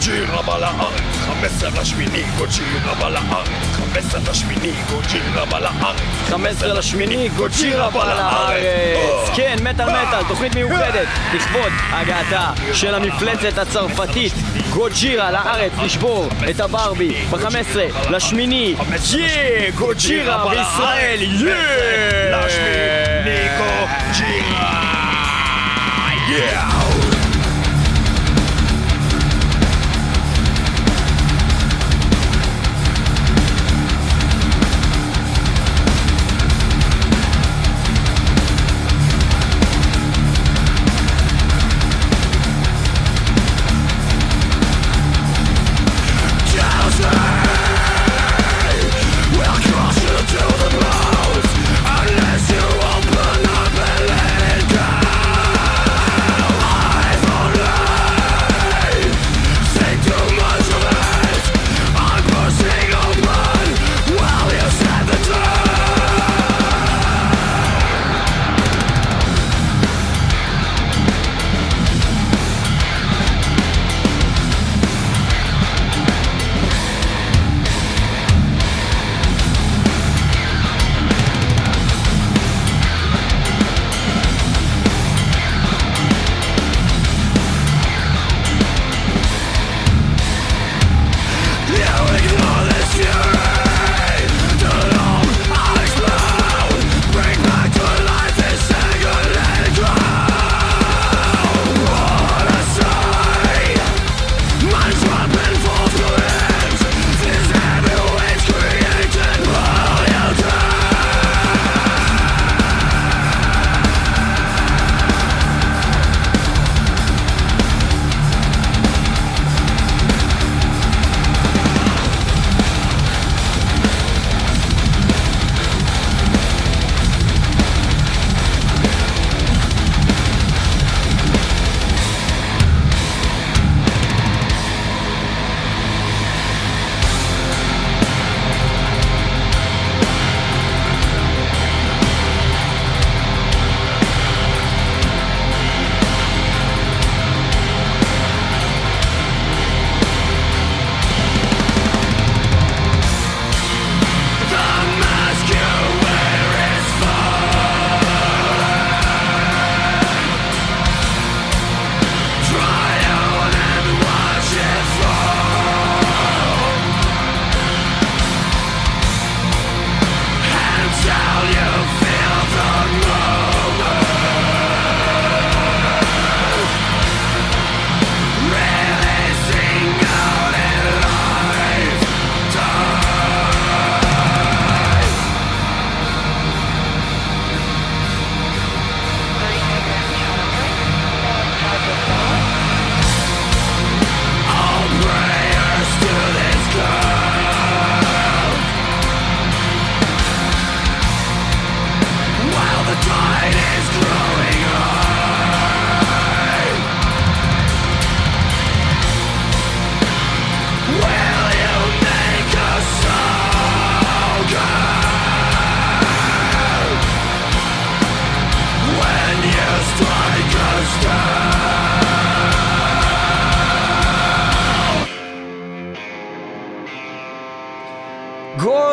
גוג'ירה בא לארץ, 15 לשמיני, גוג'ירה בא לארץ, 15 לשמיני, גוג'ירה בא לארץ, 15 לשמיני, גוג'ירה בא לארץ. כן, מטאל מטאל, תוכנית מיוחדת לכבוד הגעתה של המפלצת הצרפתית גוג'ירה לארץ לשבור את הברבי ב-15 לשמיני, יא! גוג'ירה בישראל, יא! לשמיני, גוג'ירה! יאו!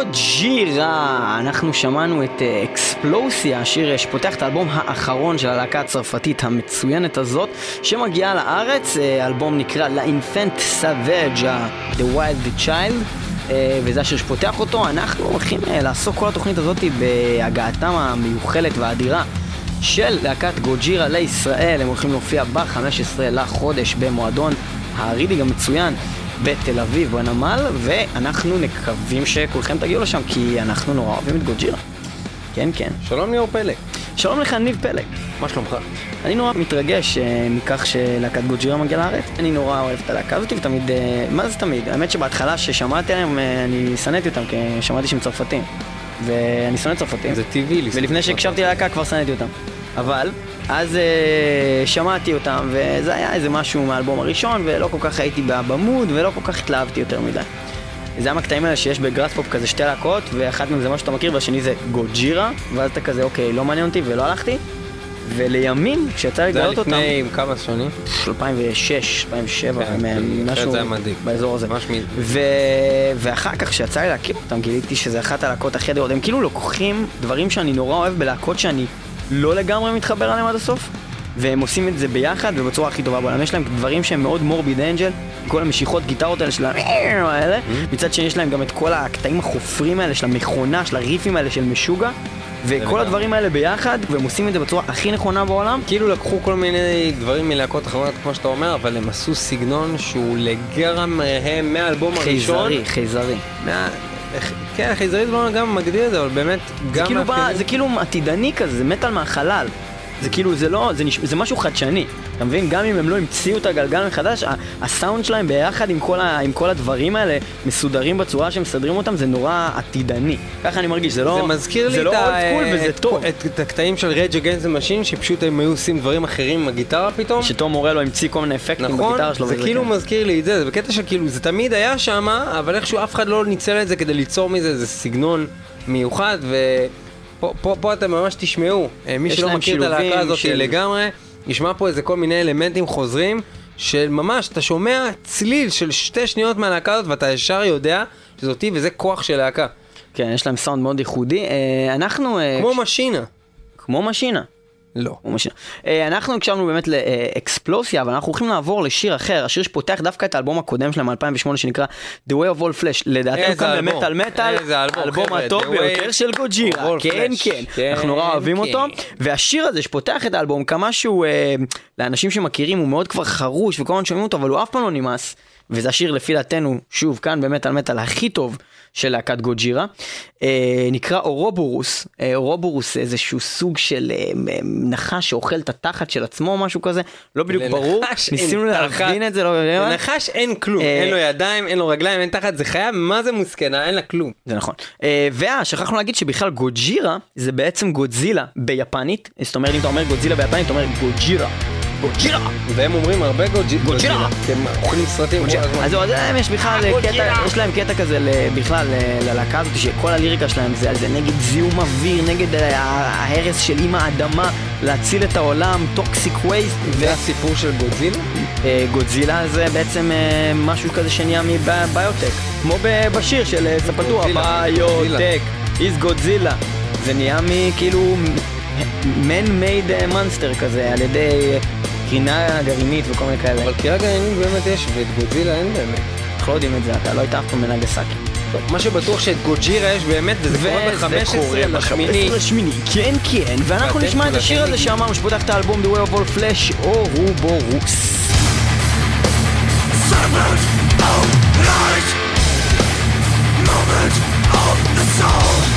גוג'ירה! אנחנו שמענו את אה, אקספלוסיה, השיר אה, שפותח את האלבום האחרון של הלהקה הצרפתית המצוינת הזאת, שמגיעה לארץ, אה, אלבום נקרא Infant Savage, The Wild Child. וזה השיר שפותח אותו, אנחנו הולכים לעסוק כל התוכנית הזאת בהגעתם המיוחלת והאדירה של להקת גוג'ירה לישראל, הם הולכים להופיע ב-15 לחודש במועדון הרידיג המצוין בתל אביב בנמל, ואנחנו מקווים שכולכם תגיעו לשם, כי אנחנו נורא אוהבים את גוג'ירה. כן, כן. שלום ליאור פלג. שלום לך, ניב פלג. מה שלומך? אני נורא מתרגש uh, מכך שלהקת גוג'ירה מגיעה לארץ. אני נורא אוהב את הלהקה הזאת, ותמיד, uh, מה זה תמיד? האמת שבהתחלה ששמעתי עליהם, uh, אני שנאתי אותם, כי שמעתי שהם צרפתים. ואני שונא צרפתים. זה טבעי לי. ולפני שהקשבתי ללהקה כבר שנאתי אותם. אבל אז uh, שמעתי אותם, וזה היה איזה משהו מהאלבום הראשון, ולא כל כך הייתי במוד, ולא כל כך התלהבתי יותר מדי. זה המקטעים האלה שיש בגראספופ כזה שתי להקות, ואחד מהם זה מה שאתה מכיר, והשני זה גוג'ירה, ואז אתה כזה, אוקיי, לא מעניין אותי ולא הלכתי. ולימים, כשיצא זה היה לגלות אותם, לפני כמה שנים? 2006, 2007, כן, משהו זה היה. באזור הזה. ממש מ- ו... ואחר כך, כשיצא לי להכיר אותם, גיליתי שזה אחת הלהקות הכי אדירות. הם כאילו לוקחים דברים שאני נורא אוהב בלהקות שאני לא לגמרי מתחבר עליהם עד הסוף, והם עושים את זה ביחד ובצורה הכי טובה בעולם. יש להם דברים שהם מאוד מורביד אנג'ל, כל המשיכות גיטרות האלה של ה... האלה. Mm-hmm. מצד שני יש להם גם את כל הקטעים החופרים האלה של המכונה, של הריפים האלה של משוגע. וכל. הדברים האלה ביחד, והם עושים את זה בצורה הכי נכונה בעולם. כאילו לקחו כל מיני דברים מלהקות אחרות, כמו שאתה אומר, אבל הם עשו סגנון שהוא לגמרי מהאלבום הראשון. חייזרי, חייזרי. כן, חייזרית לא גם מגדיר את זה, אבל באמת, גם... כאילו, זה כאילו עתידני כזה, זה מטאל מהחלל. זה כאילו, זה לא, זה, נש... זה משהו חדשני. אתה מבין? גם אם הם לא המציאו את הגלגל מחדש, ה- הסאונד שלהם ביחד עם כל, ה... עם כל הדברים האלה, מסודרים בצורה שמסדרים אותם, זה נורא עתידני. ככה אני מרגיש, זה לא... זה מזכיר לי זה את, לא ה- old school וזה את, טוב. את, את הקטעים של Rage Against Machine, שפשוט הם היו עושים דברים אחרים עם הגיטרה פתאום. שטום מורלו המציא כל מיני אפקטים נכון, בגיטרה שלו. זה וזה כאילו כן. מזכיר לי את זה, זה בקטע של כאילו, זה תמיד היה שם, אבל איכשהו אף אחד לא ניצל את זה כדי ליצור מזה איזה סגנון מיוחד, ופה פה, פה אתם ממש תשמעו, אה, מי שלא מכיר את הלהקה הזאת של- לגמרי, ישמע פה איזה כל מיני אלמנטים חוזרים, של ממש, אתה שומע צליל של שתי שניות מהלהקה הזאת, ואתה ישר יודע שזאתי, וזה כוח של להקה. כן, יש להם סאונד מאוד ייחודי. אה, אנחנו... אה, כמו כש- משינה. כמו משינה. לא. משנה. אה, אנחנו הקשבנו באמת לאקספלוסיה, אבל אנחנו הולכים לעבור לשיר אחר, השיר שפותח דווקא את האלבום הקודם שלהם מ-2008 שנקרא The Way of All Flesh, לדעתנו איזה כאן. במטאל מטאל, האלבום הטוב ביותר של גוג'ירה, כן. כן, כן, אנחנו נורא אוהבים כן. אותו, והשיר הזה שפותח את האלבום, כמה שהוא, אה, לאנשים שמכירים, הוא מאוד כבר חרוש וכל הזמן שומעים אותו, אבל הוא אף פעם לא נמאס, וזה השיר לפי דעתנו, שוב, כאן במטאל מטאל הכי טוב של להקת גוג'ירה, אה, נקרא אורובורוס, אה, אורובורוס זה איזשהו סוג של אה, נחש שאוכל את התחת של עצמו או משהו כזה, לא בדיוק ברור, ניסינו. להבין את זה, לא יודע מה. לנחש אין כלום, אה, אין לו ידיים, אין לו רגליים, אין תחת, זה חיה, מה זה מוסכנה, אין לה כלום. זה נכון. אה, ואה, שכחנו להגיד שבכלל גוג'ירה זה בעצם גודזילה ביפנית, זאת אומרת אם אתה אומר גודזילה ביפנית אתה אומר גוג'ירה. גוג'ירה! והם אומרים הרבה גוג'י- גוג'ירה. כי הם אוכלים סרטים כל הזמן. אז להם יש בכלל קטע, יש להם קטע כזה בכלל ל- ללהקה הזאת שכל הליריקה שלהם זה על זה נגד זיהום אוויר, נגד ה- ההרס של אימא האדמה, להציל את העולם, toxic waste, זה הסיפור של גודזילה? וגודזילה זה בעצם אה, משהו כזה שנהיה מביוטק, כמו בשיר של אה, גודזילה, ביוטק, is גודזילה, זה נהיה מכאילו man-made monster כזה, על ידי אה, קרינה גרעינית וכל מיני כאלה. אבל קרינה גרעינית באמת יש, ואת גודזילה אין באמת. אנחנו לא יודעים את זה, אתה לא הייתה אף פעם מנגסקי. מה שבטוח שאת גוג'ירה יש באמת, וזה קורה ב-15 לשמיני. וזה קורה ב-15 לשמיני, כן כן, ואנחנו נשמע את השיר הזה שאמרנו שפותח את האלבום The Way of All Flash, או רובורוס. Moment of the soul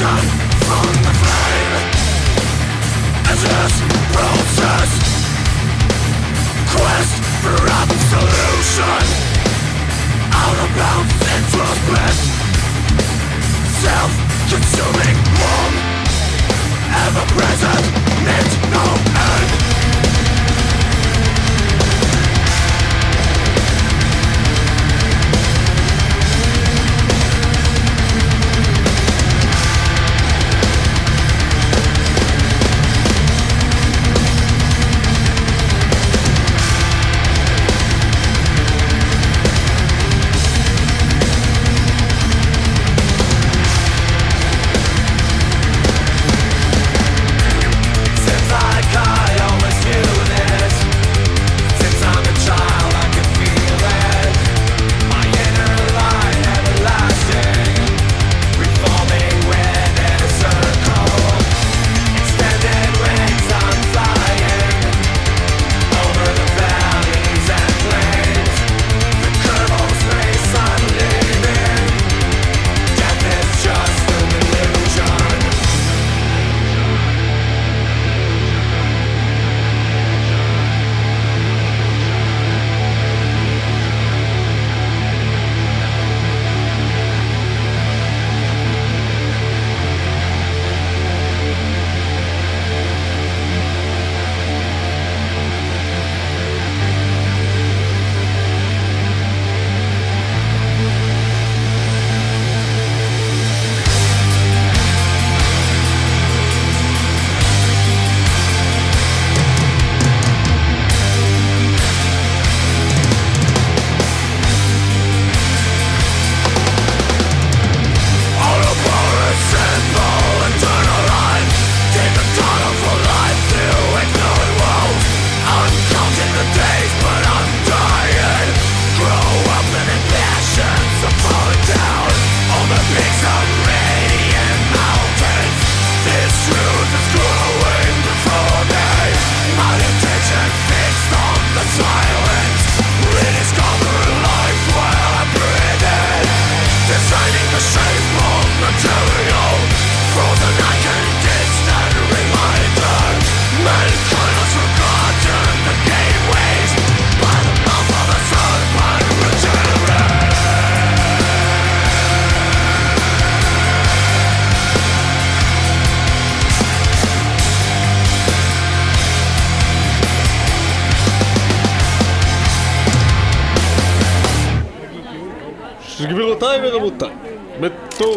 from the flame As process. Quest for absolution Out of bounds into bliss Self-consuming warm Ever-present, needs no end.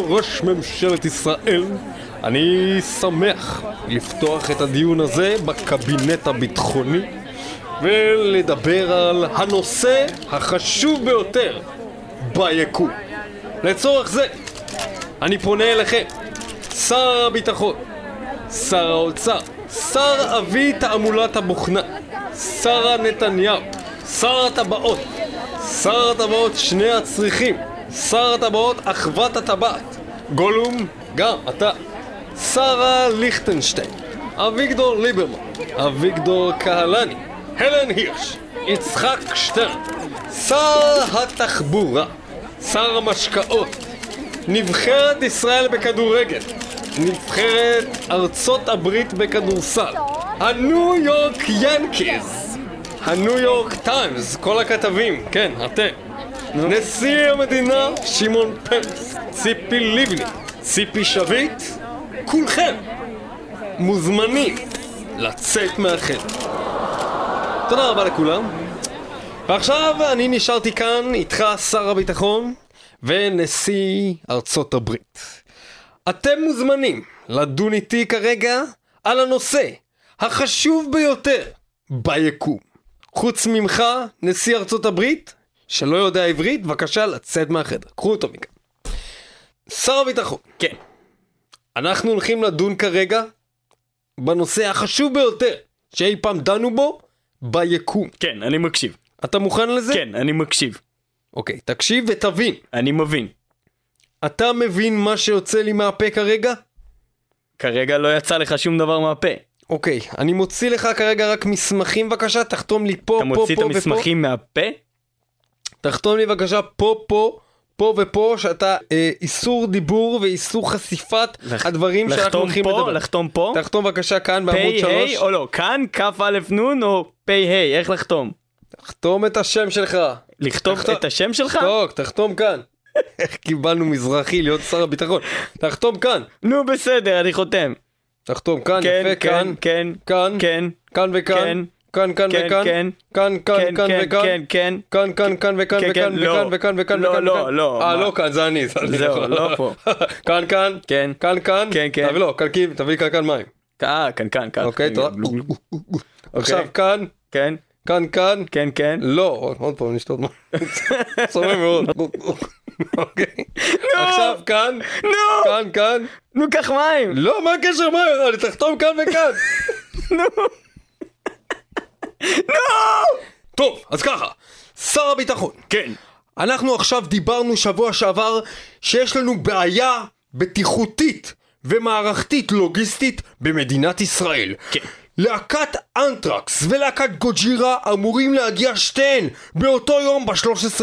ראש ממשלת ישראל, אני שמח לפתוח את הדיון הזה בקבינט הביטחוני ולדבר על הנושא החשוב ביותר ביקום. לצורך זה, אני פונה אליכם, שר הביטחון, שר האוצר, שר אבי תעמולת הבוכנה, שרה נתניהו, שר הטבעות, שר הטבעות שני הצריכים, שר הטבעות אחוות הטבעת, גולום, גם אתה, שרה ליכטנשטיין, אביגדור ליברמן, אביגדור קהלני, הלן הירש, יצחק שטרן, שר התחבורה, שר המשקאות, נבחרת ישראל בכדורגל, נבחרת ארצות הברית בכדורסל, הניו יורק ינקיז, הניו יורק טיימס, כל הכתבים, כן, אתם. נשיא המדינה, שמעון פרס, ציפי לבני, ציפי שביט, כולכם מוזמנים לצאת מהחדר. תודה רבה לכולם. ועכשיו אני נשארתי כאן איתך, שר הביטחון, ונשיא ארצות הברית. אתם מוזמנים לדון איתי כרגע על הנושא החשוב ביותר ביקום. חוץ ממך, נשיא ארצות הברית, שלא יודע עברית, בבקשה לצאת מהחדר. קחו אותו מכאן. שר הביטחון, כן. אנחנו הולכים לדון כרגע בנושא החשוב ביותר שאי פעם דנו בו ביקום. כן, אני מקשיב. אתה מוכן לזה? כן, אני מקשיב. אוקיי, תקשיב ותבין. אני מבין. אתה מבין מה שיוצא לי מהפה כרגע? כרגע לא יצא לך שום דבר מהפה. אוקיי, אני מוציא לך כרגע רק מסמכים בבקשה, תחתום לי פה, אתה פה, מוציא את פה ופה. המסמכים מהפה? תחתום לי בבקשה פה, פה, פה ופה, שאתה אה, איסור דיבור ואיסור חשיפת לח- הדברים שאנחנו הולכים פה, לדבר. לחתום פה? תחתום בבקשה כאן בעמוד פ' 3. ה' או לא? כאן כ' א' נ' או פ' ה'? איך לחתום? תחתום את השם שלך. לכתוב תחתום- את השם שלך? טוב, תחתום כאן. איך קיבלנו מזרחי להיות שר הביטחון. תחתום כאן. נו בסדר, אני חותם. תחתום כאן, כן, יפה, כן, כאן. כן, כאן. כן, כאן וכאן. כן. כאן, כאן כן, וכאן. כן. כאן, כאן, כן, כאן וכאן. כן. כאן, כאן, כאן וכאן וכאן כן, לא. וכאן וכאן וכאן לא, וכאן. לא, וכאן. לא, אה? לא כאן, זה אני. זה אני. זהו, לא פה. כאן, כאן. כן. כאן, כאן. כן, כן. תביא לו, קלקי, תביא קלקן מים. אה, כאן, כאן, כאן. אוקיי, תודה. עכשיו כאן, כן, כאן, כאן. כן, כן. לא, עוד- פעם נשתות מים. צומם מאוד. אוקיי. עכשיו כאן, כאן, כאן. נו, קח מים. לא, מה הקשר מים? תחתום כאן וכאן. נו. נו! טוב, אז ככה, שר הביטחון. כן. אנחנו עכשיו דיברנו שבוע שעבר שיש לנו בעיה בטיחותית ומערכתית לוגיסטית במדינת ישראל. כן. להקת אנטרקס ולהקת גוג'ירה אמורים להגיע שתיהן באותו יום ב-13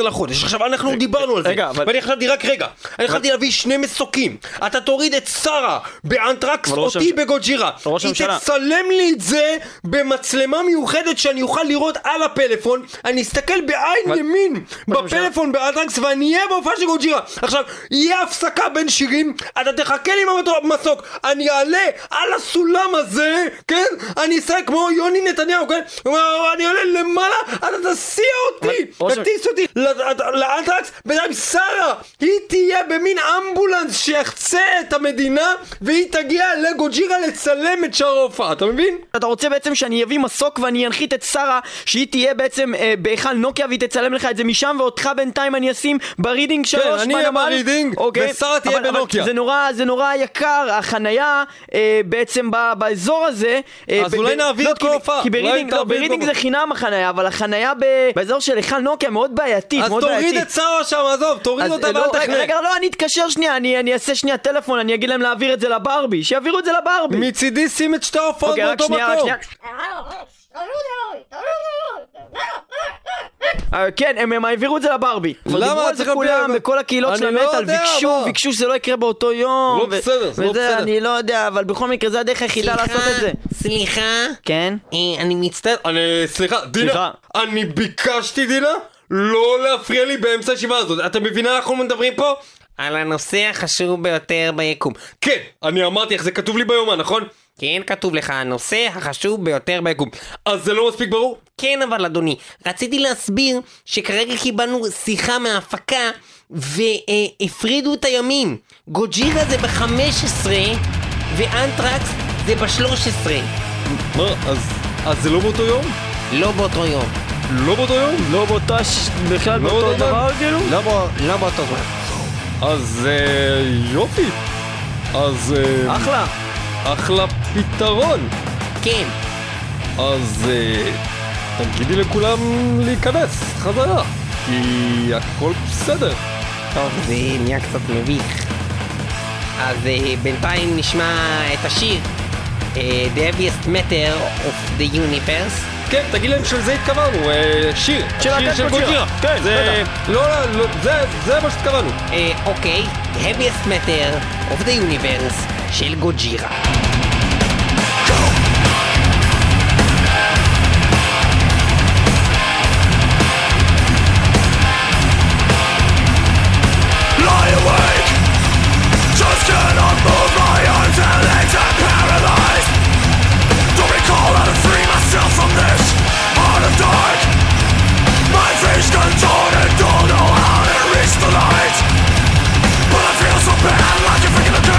לחודש. עכשיו אנחנו דיברנו על זה, רגע, אבל- ואני חשבתי רק רגע, אני חשבתי להביא שני מסוקים. אתה תוריד את שרה באנטרקס, אותי בגוג'ירה. היא תצלם לי את זה במצלמה מיוחדת שאני אוכל לראות על הפלאפון, אני אסתכל בעין ימין בפלאפון באנטרקס ואני אהיה בהופעה של גוג'ירה. עכשיו, יהיה הפסקה בין שירים, אתה תחכה לי עם המסוק, אני אעלה על הסולם הזה, כן? אני אעשה כמו יוני נתניהו, כן? אני אעלה למעלה, אתה תסיע אותי, תטיס אותי ל- לאנטרקס, בינתיים שרה, היא תהיה במין אמבולנס שיחצה את המדינה, והיא תגיע לגוג'ירה לצלם את שאר ההופעה, אתה מבין? אתה רוצה בעצם שאני אביא מסוק ואני אנחית את שרה שהיא תהיה בעצם אה, בהיכל נוקיה והיא תצלם לך את זה משם ואותך בינתיים אני אשים ברידינג שלוש אני אהיה? ברידינג, אוקיי. ושרה תהיה אבל- אבל בנוקיה. זה נורא, זה נורא יקר, החנייה אה, בעצם באזור הזה אה, אז אולי נעביר לא, את כל ההופעה. כי ברידינג, לא, זה חינם החנייה אבל החנייה באזור של היכל נוקיה מאוד בעייתית, אז תוריד. את שרה שם, עזוב, תוריד אותה אה, לא, ואל רגע, לא, אני אתקשר שנייה, אני, אעשה שנייה טלפון, אני אגיד להם להעביר את זה לברבי, שיעבירו את זה לברבי. מצידי שים את שתי ההופעות אוקיי, באותו מקום. אה, כן, הם העבירו את זה לברבי. למה? על זה צריך כולם, בכל הקהילות של לא המטאל, ביקשו? ביקשו שזה לא יקרה באותו יום. לא בסדר, זה לא בסדר. אני לא יודע, אבל בכל מקרה זה הדרך היחידה לעשות את זה. סליחה, כן? אה, אני מצטער. אני, סליחה, דינה. אני ביקשתי, דינה, לא להפריע לי באמצע הישיבה הזאת. אתה מבינה אנחנו מדברים פה? על הנושא החשוב ביותר ביקום. כן, אני אמרתי איך זה כתוב לי ביומן, נכון? כן, כתוב לך, הנושא החשוב ביותר ביקום. אז זה לא מספיק ברור? כן אבל אדוני, רציתי להסביר שכרגע קיבלנו שיחה מההפקה והפרידו את הימים. גוג'ירה זה ב-15 ואנטרקס זה ב-13. מה, אז, אז זה לא באותו יום? לא באותו יום. לא באותו יום? לא באותה, ש- בכלל לא באותו באותו דבר כאילו? לא, בא, לא באותו זמן. אז אה, יופי. אז אה, אחלה. אחלה פתרון. כן. אז אה, תגידי לכולם להיכנס חזרה, כי הכל בסדר. טוב, זה נהיה קצת מביך. אז אה, בינתיים נשמע את השיר אה, The Heaviest Matter of the Universe. כן, תגיד להם שלזה התכוונו, אה, שיר. של שיר של גוג'ירה. כן, זה... לא, לא, זה, מה שהתכוונו. אה, אוקיי, Heaviest Matter of the Universe c'è. Go! Lie awake, just cannot move my arms and legs, Am paralyzed. Don't recall how to free myself from this heart of dark. My face contorted, don't know how to reach the light. But I feel so bad, like I'm freaking out.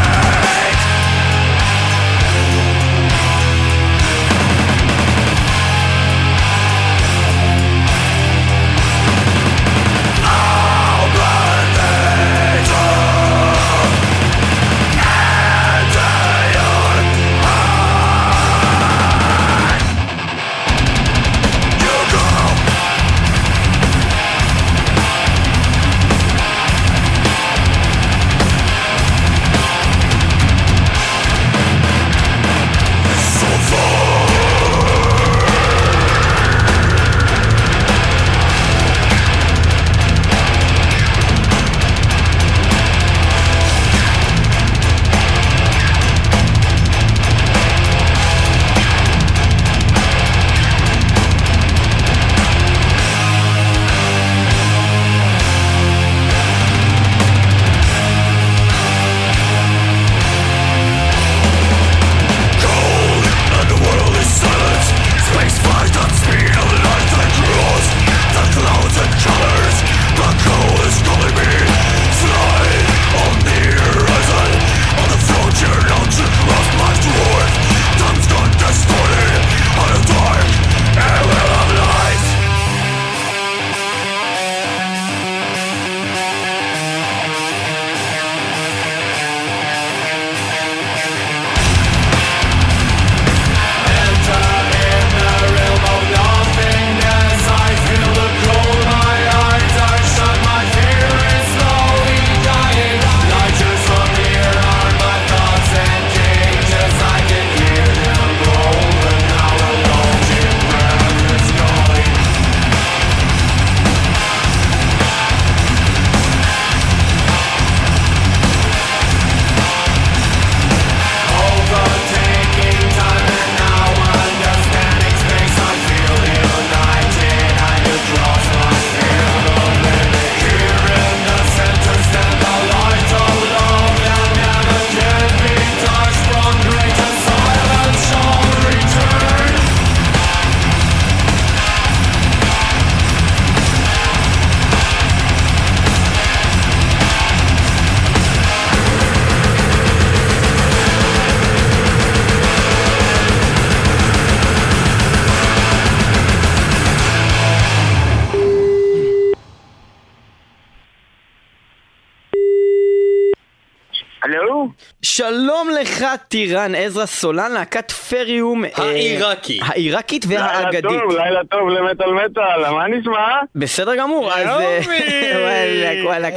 שלום לך טירן עזרא סולן, להקת פריום. אה, העיראקי. העיראקית לילה והאגדית. טוב, לילה טוב למטאל מטאל, מה נשמע? בסדר גמור, אז... אה, וואלכ. וואלכ.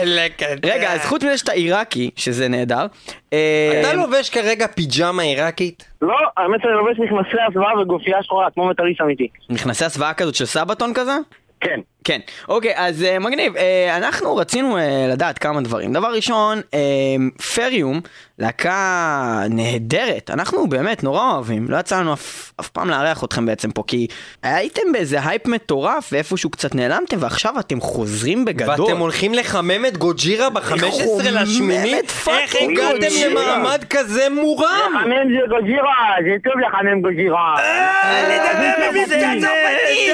רגע, אז חוץ מזה שאתה עיראקי, שזה נהדר. אה, אתה לובש כרגע פיג'מה עיראקית? לא, האמת שאני לובש מכנסי הסוואה וגופייה שחורה, כמו מטאליסט אמיתי. מכנסי הסוואה כזאת של סבתון כזה? כן. כן, אוקיי, אז uh, מגניב. Uh, אנחנו רצינו uh, לדעת כמה דברים. דבר ראשון, uh, פריום, להקה נהדרת. אנחנו באמת נורא אוהבים. לא יצא לנו אף, אף פעם לארח אתכם בעצם פה, כי הייתם באיזה הייפ מטורף, ואיפשהו קצת נעלמתם, ועכשיו אתם חוזרים בגדול. ואתם הולכים לחמם את גוג'ירה ב-15 לחמם לשמיני? איך הגעתם? למעמד כזה מורם? לחמם זה גוג'ירה, זה טוב לחמם גוג'ירה. לדבר במבטא צרפתי!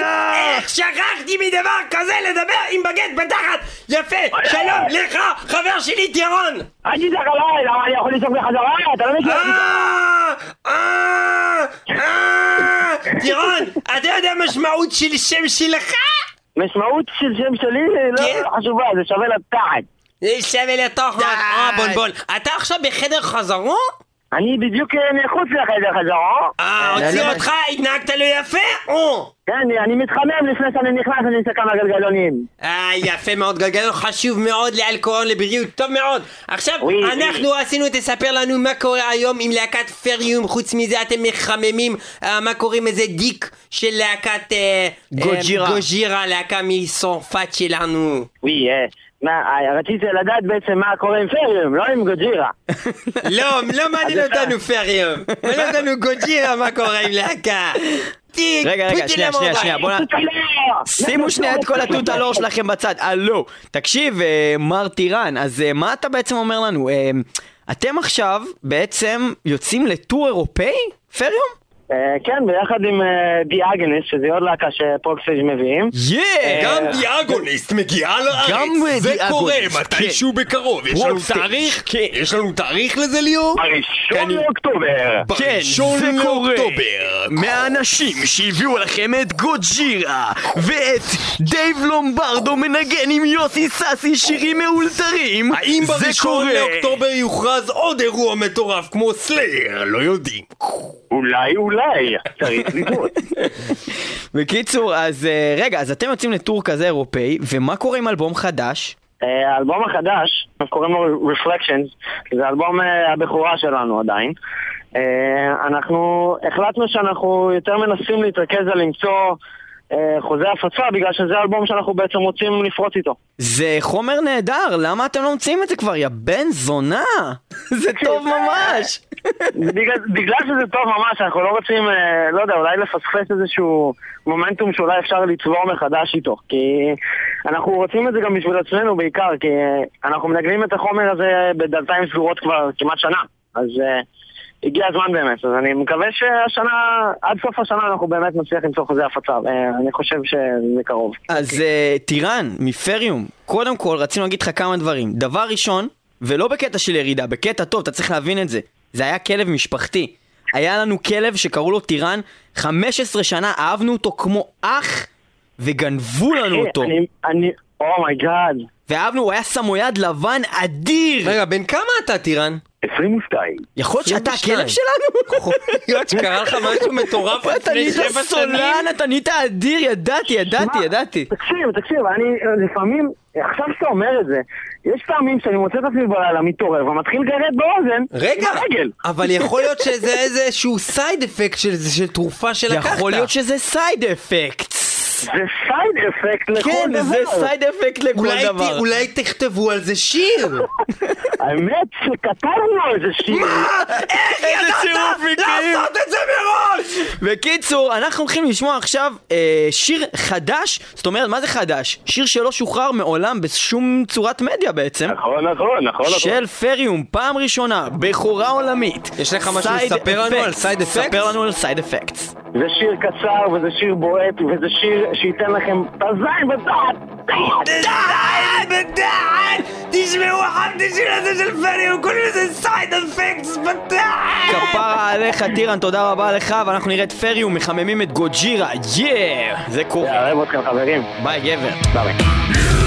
איך שכחתי מדבר כזה לדבר עם בגט בתחת! יפה! שלום לך, חבר שלי טירון! אל תדאג עליי, למה אני יכול לצעוק בחזרה? אתה לא מכיר. אה, אה, אה, טירון, אתה יודע משמעות של שם שלך? משמעות של שם שלי כן. לא חשובה, זה שווה לתחת. זה שווה לתחת. אה, בונבון. אתה עכשיו בחדר חזרו? אני בדיוק אה, מחוץ לחדר חזרה. אה, הוציא לא, אותך, התנהגת לא יפה? או. כן, אני מתחמם לפני שאני נכנס, אני אעשה כמה גלגלונים. אה, יפה מאוד, גלגלון חשוב מאוד לאלכוהול, לבריאות, טוב מאוד. עכשיו, וואי, אנחנו עשינו, תספר לנו מה קורה היום עם להקת פריום, חוץ מזה אתם מחממים, אה, מה קורה עם איזה דיק של להקת... אה, גוג'ירה. אה, גוג'ירה, להקה מצרפת שלנו. וואי, אה, מה, אה, רציתי לדעת בעצם מה קורה עם פריום, לא עם גוג'ירה. לא, לא מעניין אותנו פריום. מעניין אותנו גוג'ירה, מה קורה עם להקה. דיק, רגע, רגע, שנייה, שנייה, שנייה, בוא נ... שימו שנייה את כל התות הלור שלכם בצד. הלו, תקשיב, אה, מר טירן, אז אה, מה אתה בעצם אומר לנו? אה, אתם עכשיו בעצם יוצאים לטור אירופאי? פריום? אה, כן, ביחד עם אה, די אגנס, שזה עוד להקה שפרוקסטייג' מביאים. יא! גם דיאגוניסט מגיעה לארץ, גם זה קורה דיאגוניסט, מתישהו בקרוב, יש לנו תאריך? כן. יש לנו תאריך לזה ליאור? הראשון אני- לאוקטובר. כן, בראשון זה קורה. לאוקטובר. מהאנשים שהביאו לכם את גוג'ירה ואת דייב לומברדו מנגן עם יוסי סאסי שירים מאולתרים האם זה בראשון. לאוקטובר יוכרז עוד אירוע מטורף כמו סלייר? לא יודעים. אולי, אולי, צריך לראות. בקיצור, אז אה, רגע, אז אתם יוצאים לטור כזה אירופאי ומה קורה עם אלבום חדש? אה, האלבום החדש, אנחנו קוראים לו Reflections, זה אלבום אה, הבכורה שלנו עדיין. אנחנו החלטנו שאנחנו יותר מנסים להתרכז על למצוא חוזה הפצה, בגלל שזה האלבום שאנחנו בעצם רוצים לפרוץ איתו. זה חומר נהדר, למה אתם לא מוצאים את זה כבר, יא בן זונה? זה טוב ממש! בגלל, בגלל שזה טוב ממש, אנחנו לא רוצים, אה, לא יודע, אולי לפספס איזשהו מומנטום שאולי אפשר לצבור מחדש איתו. כי אנחנו רוצים את זה גם בשביל עצמנו בעיקר, כי אה, אנחנו מנגנים את החומר הזה בדלתיים סגורות כבר כמעט שנה. אז אה, הגיע הזמן באמת. אז אני מקווה שהשנה, עד סוף השנה אנחנו באמת נצליח למצוא חוזה הפצה. אה, אני חושב שזה קרוב. אז אה, טירן, מפריום, קודם כל רצינו להגיד לך כמה דברים. דבר ראשון, ולא בקטע של ירידה, בקטע טוב, אתה צריך להבין את זה. זה היה כלב משפחתי. היה לנו כלב שקראו לו טירן, 15 שנה, אהבנו אותו כמו אח, וגנבו לנו אותו. אני, אני, oh my god. ואהבנו, הוא היה סמויד לבן אדיר! רגע, בן כמה אתה, טירן? 22. יכול להיות שאתה 22. הכלב שלנו? יכול להיות שקרה לך משהו מטורף אתה לפני נהיית שבע שנים? סולן, אתה נהיית אדיר, ידעתי, ידעתי, ידעתי. תקשיב, תקשיב, אני לפעמים, עכשיו שאתה אומר את זה, יש פעמים שאני מוצא את עצמי בלילה מתעורר ומתחיל לגרד באוזן רגע. אבל יכול להיות שזה איזשהו side effect של של תרופה שלקחת. יכול להיות שזה סייד אפקט. זה side effect לכל כן, דבר. זה סייד אפקט לכל אולי ת- דבר. אולי תכתבו על זה שיר. האמת שכתבנו איזה שיר. איזה צירוף מקרים. לעשות את זה מראש! בקיצור, אנחנו הולכים לשמוע עכשיו אה, שיר חדש, זאת אומרת, מה זה חדש? שיר שלא שוחרר מעולם בשום צורת מדיה בעצם. נכון, נכון, נכון. של פריום, פעם ראשונה, בכורה עולמית. יש לך משהו Side לספר לנו על. Side Effects? ספר לנו על סייד אפקטס. זה שיר קצר וזה שיר בועט וזה שיר שייתן לכם את הזין בדעת. די, בדעת! תשמעו השיר הזה של פריום, קוראים לזה side effects בדעת! כפרה עליך, טירן, תודה רבה לך, ואנחנו נראה את פריום מחממים את גוג'ירה, יא! זה קורה. אוהב אתכם חברים. ביי גבר. ביי.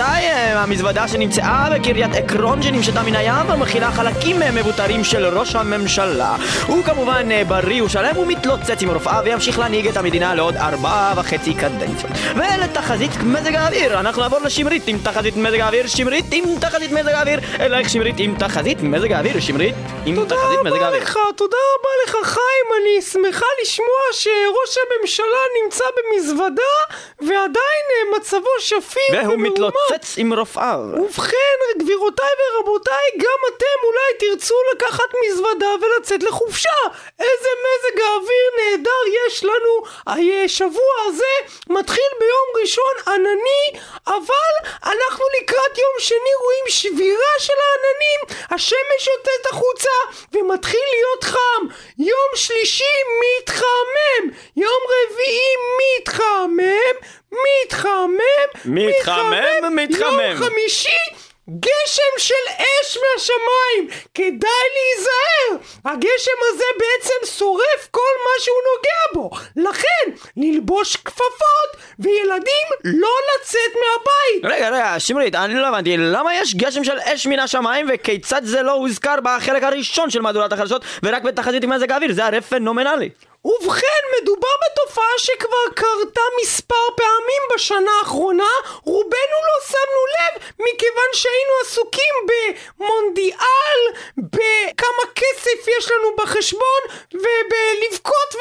גבירותיי, אה, המזוודה שנמצאה בקריית עקרון שנמשתה מן הים ומכילה חלקים מבוטרים של ראש הממשלה. הוא כמובן אה, בריא ושלם ומתלוצץ עם רופאה וימשיך להנהיג את המדינה לעוד ארבעה וחצי קדנציות. ולתחזית מזג האוויר, אנחנו נעבור לשמרית עם תחזית מזג האוויר, שמרית עם תחזית מזג האוויר, אלייך שמרית עם תחזית מזג האוויר, שמרית עם תודה תחזית מזג רבה האוויר. לך, תודה רבה לך חיים, אני שמחה לשמוע שראש הממשלה נמצא במזוודה ועדיין אה, מצבו שפיר והוא ומרומם. מתלוצץ עם רופאיו. ובכן, גבירותיי ורבותיי, גם אתם אולי תרצו לקחת מזוודה ולצאת לחופשה. איזה מזג האוויר נהדר יש לנו. השבוע הזה מתחיל ביום ראשון ענני, אבל אנחנו לקראת יום שני רואים שבירה של העננים, השמש יוצאת החוצה ומתחיל להיות חם. יום שלישי מתחמם, יום רביעי מתחמם, מתחמם, מתחמם, מתחמם. יום חמישי גשם של אש מהשמיים כדאי להיזהר הגשם הזה בעצם שורף כל מה שהוא נוגע בו לכן ללבוש כפפות וילדים לא לצאת מהבית רגע, רגע, שמרית, אני לא הבנתי, למה יש גשם של אש מן השמיים וכיצד זה לא הוזכר בחלק הראשון של מהדורת החדשות ורק בתחזית עם מזג האוויר? זה הרי פנומנלי. ובכן, מדובר בתופעה שכבר קרתה מספר פעמים בשנה האחרונה, רובנו לא שמנו לב מכיוון שהיינו עסוקים במונדיאל, בכמה כסף יש לנו בחשבון, ובלבכות מה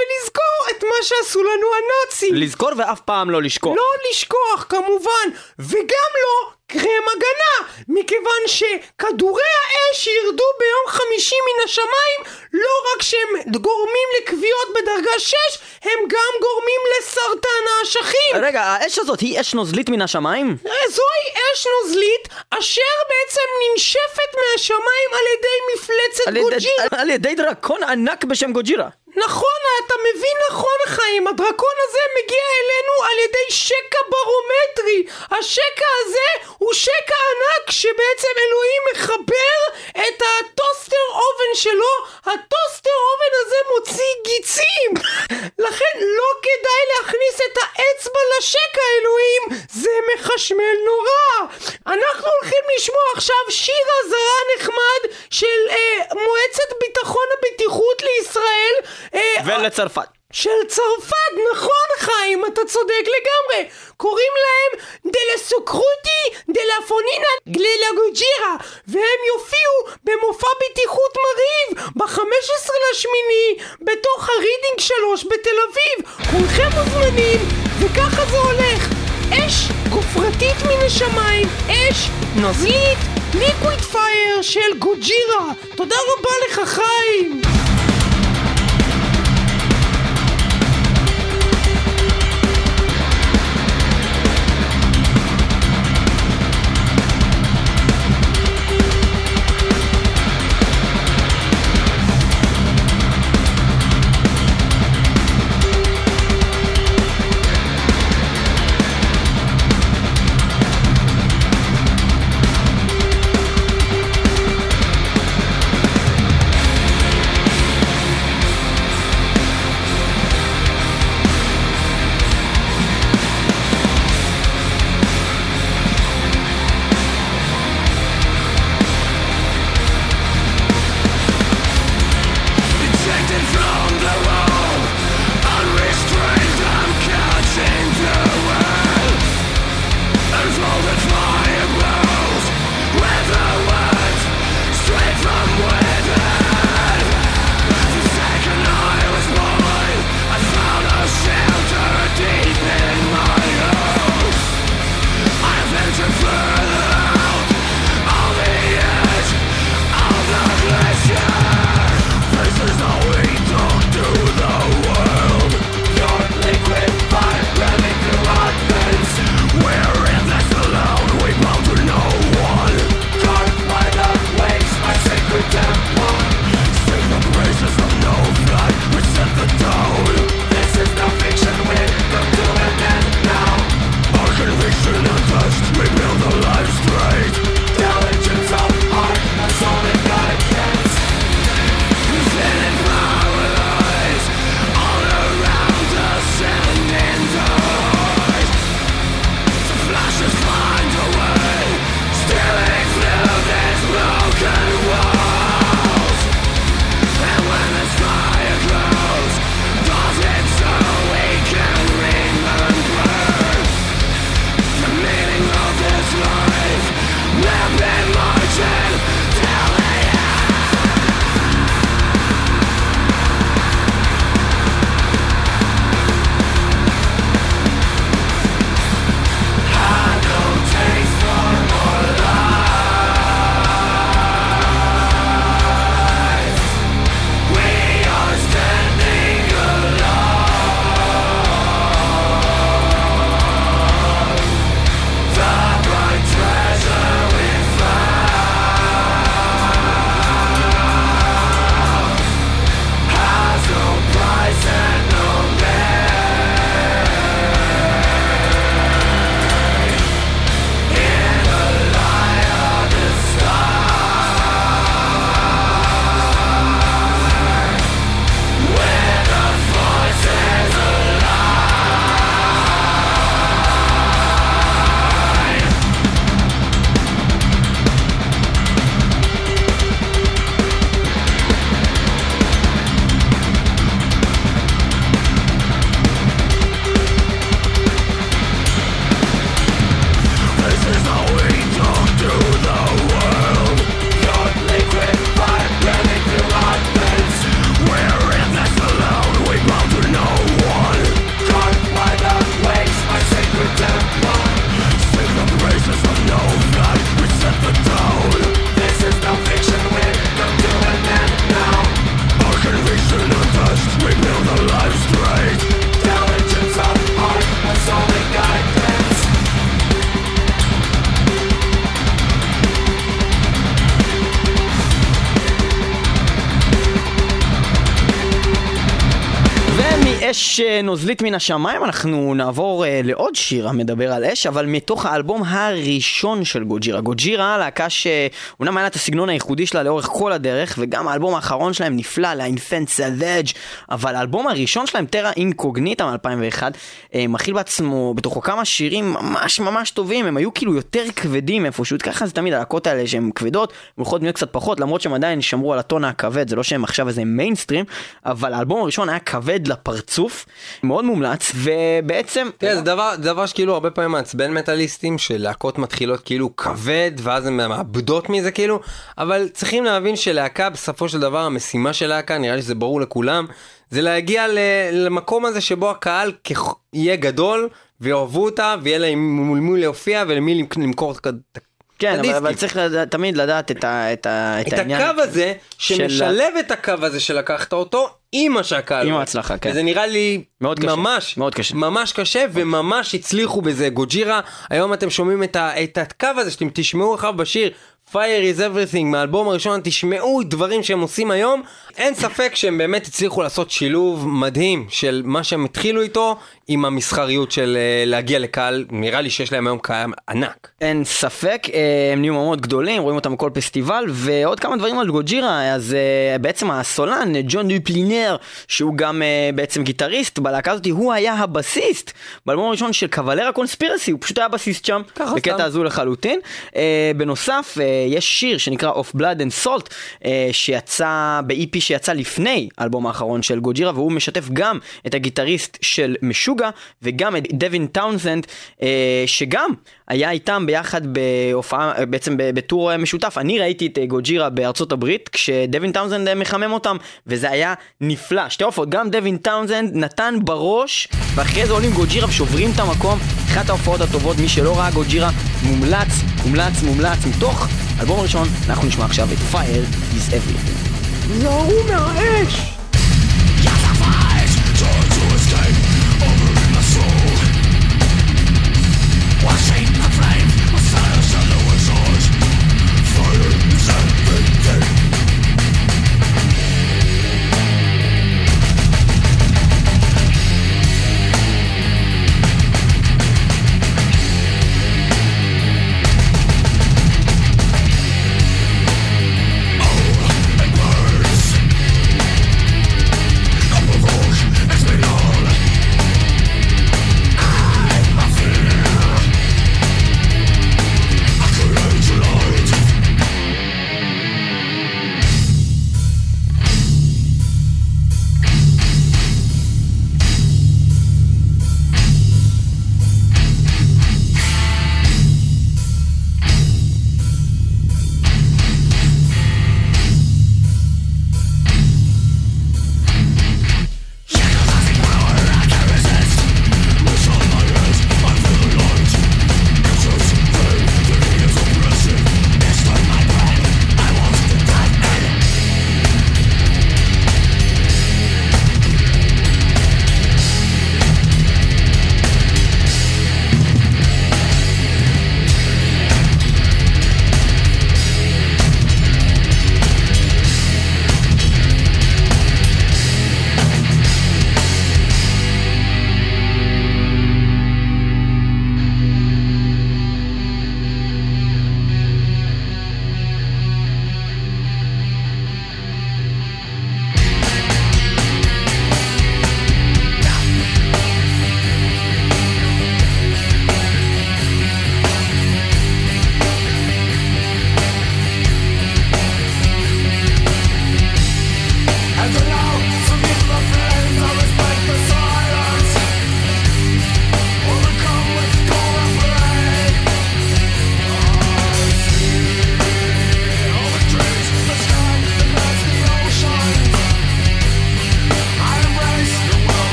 שעשו לנו הנאצים. לזכור ואף פעם לא לשכוח. לא לשכוח כמובן, וגם לא קרם הגנה, מכיוון שכדורי האש שירדו ביום חמישי מן השמיים, לא רק שהם גורמים לכוויות בדרגה 6, הם גם גורמים לסרטן האשכים. רגע, האש הזאת היא אש נוזלית מן השמיים? זוהי אש נוזלית אשר בעצם ננשפת מהשמיים על ידי מפלצת על גוג'ירה. על ידי דרקון ענק בשם גוג'ירה. נכון, אתה מבין נכון חיים, הדרקון הזה מגיע אלינו על ידי שקע ברומטרי. השקע הזה הוא שקע ענק שבעצם אלוהים מחבר את הטוסטר אובן שלו, הטוסטר אובן הזה מוציא גיצים. לכן לא כדאי להכניס את האצבע לשקע אלוהים, זה מחשמל נורא. אנחנו הולכים לשמוע עכשיו שיר אזהרה נחמד של אה, מועצת ביטחון הבטיחות לישראל. אה, ולצרפת. של צרפת, נכון חיים, אתה צודק לגמרי. קוראים להם דה סוקרוטי דה לה פונינה גלילה גוג'ירה, והם יופיעו במופע בטיחות מרהיב ב-15 לשמיני בתוך הרידינג 3 בתל אביב. כולכם מוזמנים, וככה זה הולך. אש גופרתית מן השמיים, אש נוזלית, liquid fire של גוג'ירה. תודה רבה לך חיים. אה, נוזלית מן השמיים, אנחנו נעבור אה, לעוד שיר המדבר על אש, אבל מתוך האלבום הראשון של גוג'ירה. גוג'ירה, להקה שאומנם היה לה את הסגנון הייחודי שלה לאורך כל הדרך, וגם האלבום האחרון שלהם נפלא, לאינפנט סאבג', אבל האלבום הראשון שלהם, טרה אינקוגניטה מ-2001, אה, מכיל בעצמו בתוכו כמה שירים ממש ממש טובים, הם היו כאילו יותר כבדים איפשהו, ככה זה תמיד הלהקות האלה שהן כבדות, הן יכולות להיות קצת פחות, למרות שהם עדיין שמרו על הטון הכבד, זה לא שהם עכשיו איזה מיינסטרים, אבל האלבום הראשון היה כבד לפרצוף, מאוד מומלץ, ובעצם... תראה, זה דבר, דבר שכאילו הרבה פעמים מעצבן מטאליסטים, שלהקות מתחילות כאילו כבד, ואז הן מאבדות מזה כאילו, אבל צריכים להבין שלהקה, בסופו של דבר, המשימה של להקה, נראה לי שזה ברור לכולם, זה להגיע למקום הזה שבו הקהל יהיה גדול, ויאהבו אותה, ויהיה להם מול מי להופיע ולמי למכ- למכור את כן, אבל. אבל צריך לדעת, תמיד לדעת את, ה, את, ה, את, את העניין. הקו הזה, של- שמשלב את הקו הזה שלקחת אותו, עם מה שהקהל עם. ההצלחה, כן. וזה נראה לי מאוד קשה, ממש, מאוד קשה. ממש קשה, וממש הצליחו בזה. גוג'ירה, היום אתם שומעים את, ה, את הקו הזה שאתם תשמעו אחריו בשיר. Fire is everything מהאלבום הראשון, תשמעו דברים שהם עושים היום. אין ספק שהם באמת הצליחו לעשות שילוב מדהים של מה שהם התחילו איתו עם המסחריות של אה, להגיע לקהל, נראה לי שיש להם היום קהל ענק. אין ספק, אה, הם נהיו מאוד גדולים, רואים אותם בכל פסטיבל, ועוד כמה דברים על גוג'ירה, אז אה, בעצם הסולן, ג'ון דופלינר, שהוא גם בעצם גיטריסט בלהקה הזאת, הוא היה הבסיסט באלבום הראשון של קוולרה קונספירסי, הוא פשוט היה בסיסט שם, בקטע. הזו לחלוטין. בנוסף, יש שיר שנקרא Of Blood and Salt, שיצא ב-EP שיצא לפני האלבום האחרון של גוג'ירה, והוא משתף גם את הגיטריסט של משוגע, וגם את דווין טאונסנד, אה, שגם היה איתם ביחד בהופעה, בעצם בטור משותף. אני ראיתי את אה, גוג'ירה בארצות הברית, כשדווין טאונסנד אה, מחמם אותם, וזה היה נפלא. שתי הופעות, גם דווין טאונסנד נתן בראש, ואחרי זה עולים גוג'ירה ושוברים את המקום. אחת ההופעות הטובות, מי שלא ראה גוג'ירה, מומלץ, מומלץ, מומלץ. מתוך אלבום הראשון, אנחנו נשמע עכשיו את Fire is Everything. Lo uno es.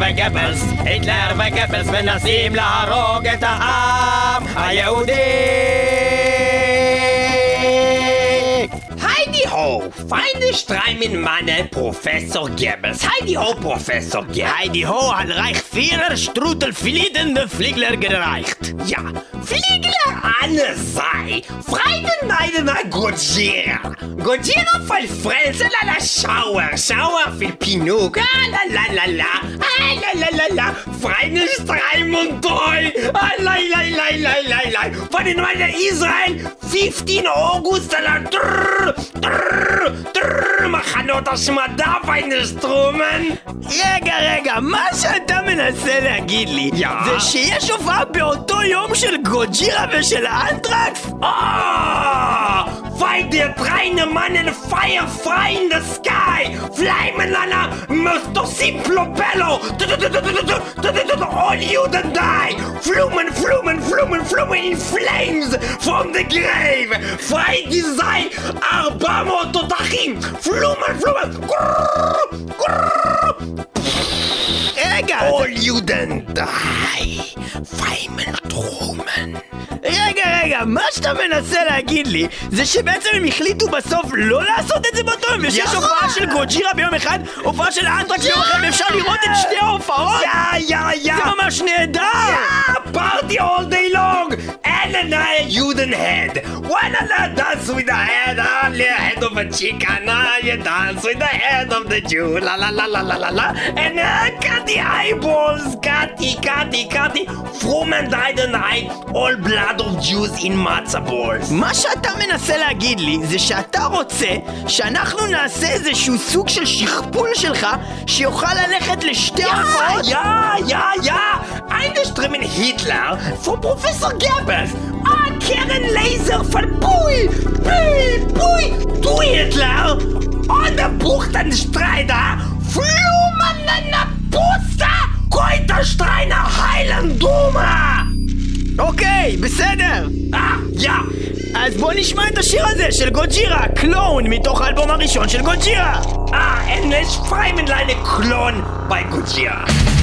وجبلز هتلر وجبلز من نسيم لهروج طعام يهودي Heidi ho, feine streimen Manne, Professor Goebbels. Heidi ho, Professor Goebbels. Heidi ho, hat reich vierer Strudel fliedende Fliegler gereicht. Ja, Fliegler Anne sei, Freiden meine na Gojira. Gojira voll Fresse, la la Schauer, Schauer viel Pinuk, ah la la la la, ah la la la la, Freine Streimund Doi, ah la la la la la la, von den meine Israel, 15 August, la trrr, trrr, trrr, מחנות השמדה, פיינסטרומן. רגע, רגע, מה שאתה מנסה להגיד לי, יא. זה שיש הופעה באותו יום של גוג'ירה Kodierwischen Antrags? Oh! Weil der breine Mann in fire, fire in the sky! Fleimenlanger, müsst simplo bello! All you then die! Flumen, flumen, flumen, flumen in flames from the grave! Fai design, arbamo totachim! Flumen, flumen! Grrr, grrr. רגע, All you then die! פיימן טרומן! רגע, רגע, מה שאתה מנסה להגיד לי זה שבעצם הם החליטו בסוף לא לעשות את זה באותו יום ושיש יא! הופעה של גוג'ירה ביום אחד, הופעה של אנטרקס ביום אחד ואפשר לראות את שתי ההופעות? יא, יא, יא! זה ממש נהדר! Yeah, party all day long! And you then head. Wanna dance with the head on the head of a chicken? Now you dance with the head of the Jew. La la la la la la la. And uh, cut the eyeballs. Cutty, cutty. From and die the night. All blood of Jews in matzah balls. מה שאתה מנסה להגיד לי זה שאתה רוצה שאנחנו נעשה איזשהו סוג של שכפול שלך שיוכל ללכת לשתי ההופעות? Ja, ja, ja! Eingeströmen Hitler von Professor Goebbels! Ah, Kern Laser von Pui! Pui, Pui! Du Hitler! Und der Buchtenstreiter! Flumenende Puster! Keuterstreiner heilen Duma! אוקיי, בסדר. Ah, ja! אז בוא נשמע את השיר הזה של גוג'ירה, קלון, מתוך האלבום הראשון של גוג'ירה. Ah, endlich Freimenleine Klon bei Gojira! מוטי,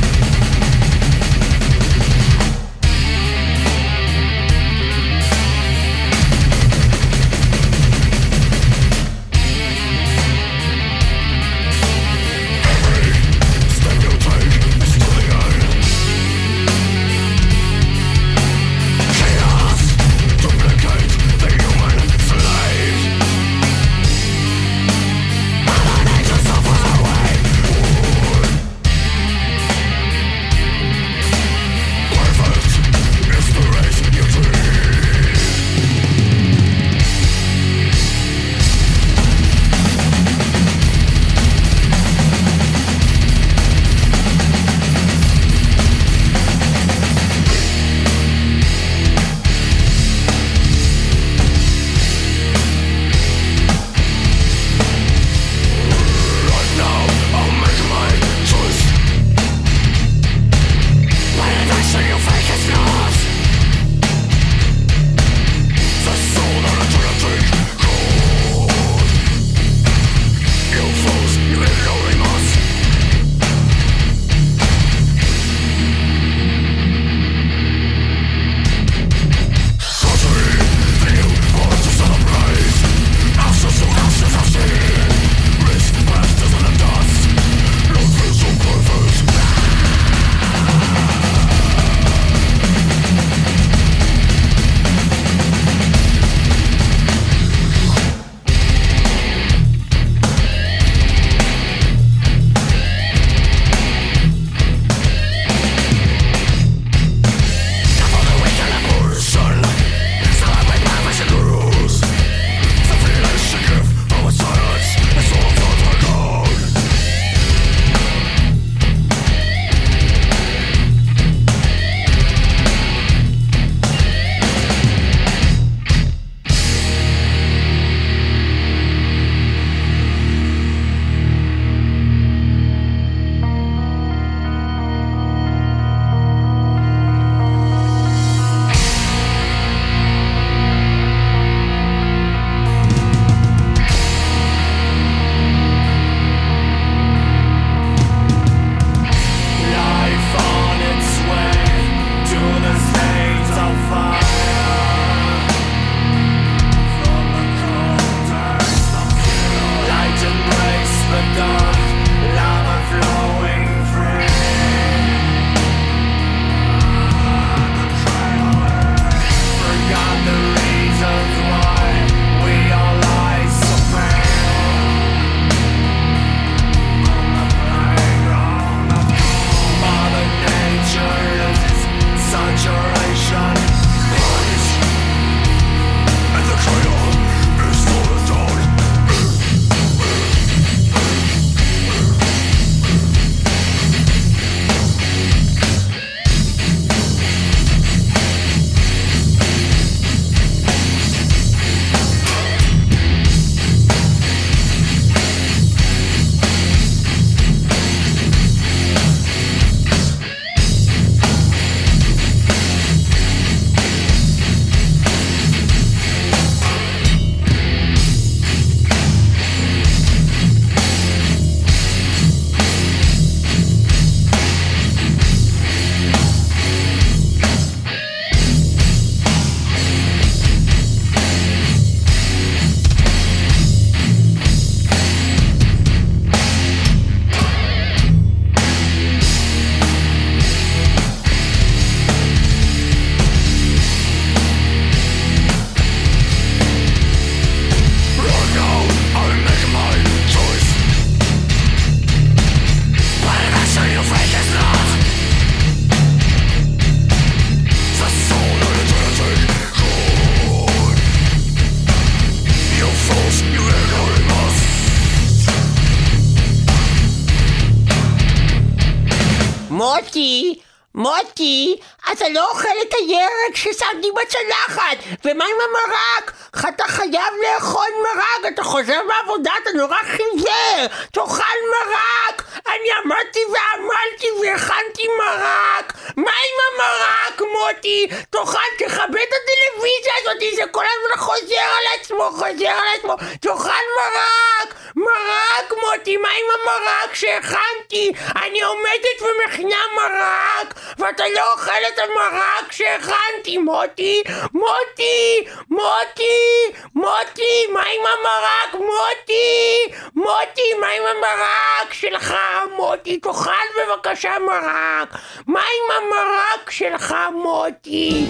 בצלחת, ומה עם המרק? אתה חייב לאכול מרק, אתה חוזר מהעבודה, אתה נורא חיוור, תאכל מרק! אני אמרתי ועמלתי והכנתי מרק! מה עם המרק, מוטי? תאכל, תכבד את הטלוויזיה הזאת, זה כל הזמן חוזר על עצמו, חוזר על עצמו, תאכל מרק! מרק, מוטי, מה עם המרק שהכנתי? אני עומדת ומכינה מרק, ואתה לא אוכל את המרק שהכנתי, מוטי! מוטי! מוטי! מוטי! מה עם המרק, מוטי? מוטי, מה עם המרק שלך, מוטי? תאכל בבקשה מרק! מה עם המרק שלך, מוטי?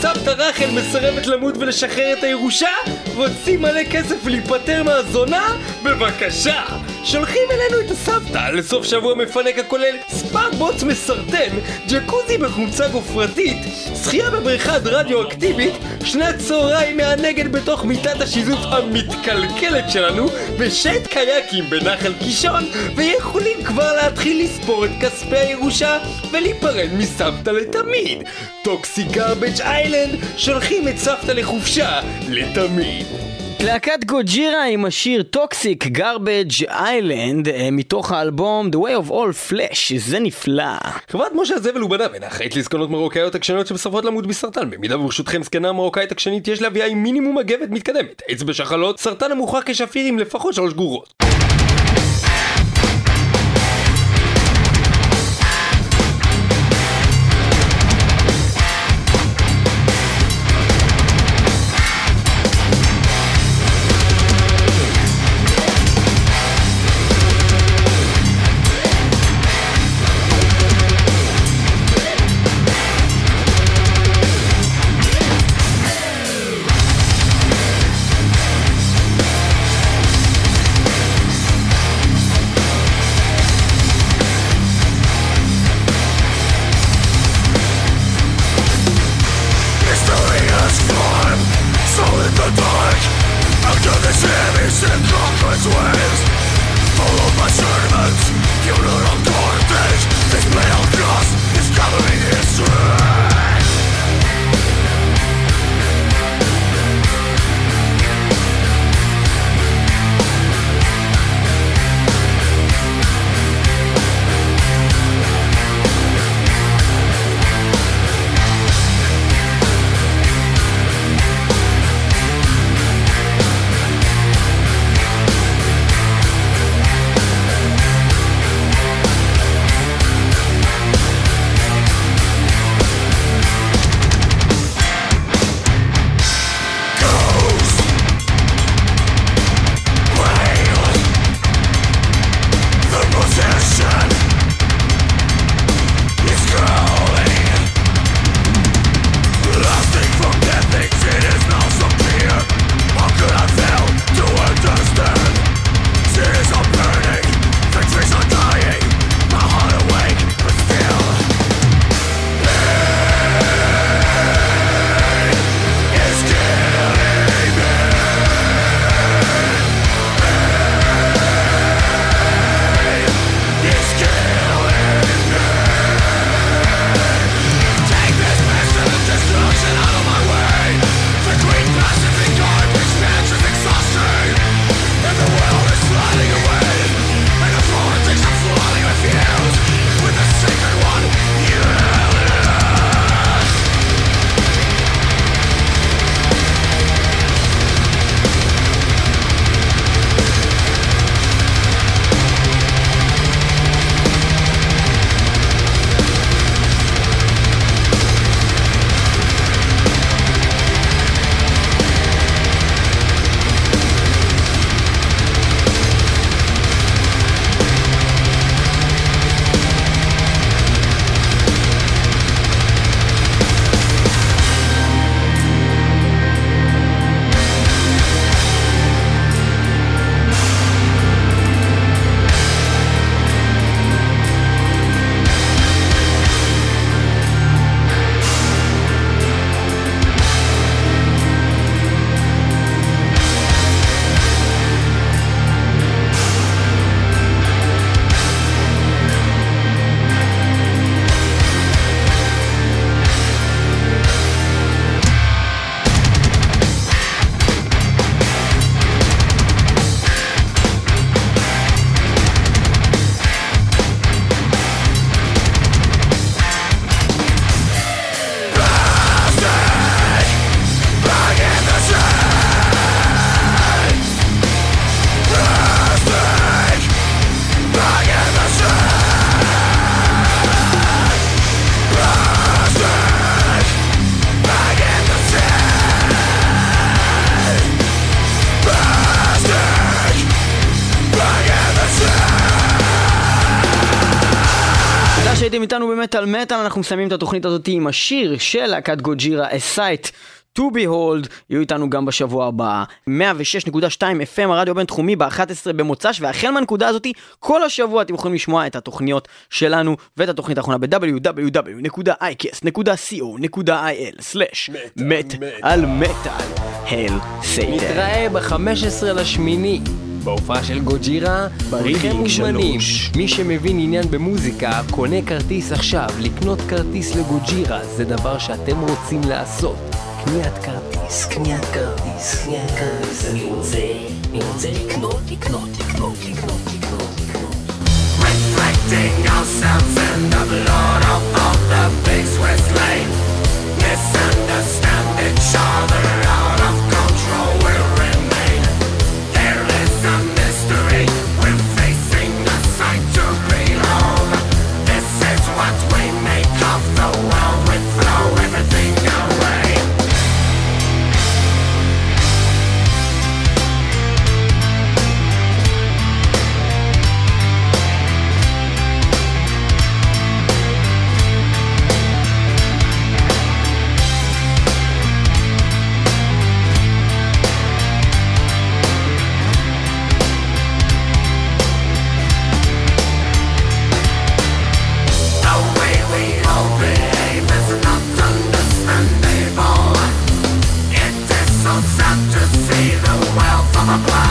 סבתא רחל מסרבת למות ולשחרר את הירושה? רוצים מלא כסף ולהיפטר מהזונה? בבקשה! שולחים אלינו את הסבתא לסוף שבוע מפנק הכולל ספאק בוץ מסרטן, ג'קוזי בחומצה גופרתית, שחייה בבריכה רדיואקטיבית, שנת צהריים מהנגד בתוך מיטת השיזוף המתקלקלת שלנו, ושיט קייקים בנחל קישון, ויכולים כבר להתחיל לספור את כספי הירושה ולהיפרד מסבתא לתמיד. Toxic Garbage Island שולחים את סבתא לחופשה לתמיד. להקת גוג'ירה עם השיר Toxic Garbage Island מתוך האלבום The Way of All Flesh, זה נפלא. חברת משה הזבל ובניו אינה אחראית לזקנות מרוקאיות עקשניות שבסופות למות בסרטן. במידה וברשותכם זקנה מרוקאית עקשנית יש להביאה עם מינימום מגבת מתקדמת. עץ בשחלות, סרטן המוכח כשפיר עם לפחות שלוש גרורות. איתנו במטאל מטאל, אנחנו מסיימים את התוכנית הזאת עם השיר של להקת גוג'ירה, A Sight To Behold, יהיו איתנו גם בשבוע הבא. 106.2 FM, הרדיו הבינתחומי, ב-11 במוצ"ש, והחל מהנקודה הזאת, כל השבוע אתם יכולים לשמוע את התוכניות שלנו, ואת התוכנית האחרונה ב-www.icast.co.il/מטאל מטאל הל סייטן. נתראה ב-15 לשמיני. בהופעה של גוג'ירה, בריכם שלוש. מי שמבין עניין במוזיקה, קונה כרטיס עכשיו. לקנות כרטיס לגוג'ירה זה דבר שאתם רוצים לעשות. קניית כרטיס, קניית כרטיס, קניית כרטיס, אני רוצה, אני רוצה לקנות, לקנות, לקנות, לקנות, Reflecting ourselves in the blood of all the pigs we're slain. Misunderstand each other, out Bye.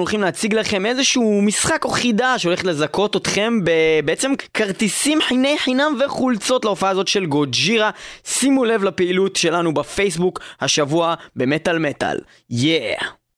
הולכים להציג לכם איזשהו משחק או חידה שהולך לזכות אתכם בעצם כרטיסים חיני חינם וחולצות להופעה הזאת של גוג'ירה. שימו לב לפעילות שלנו בפייסבוק השבוע במטאל מטאל. יאה! Yeah.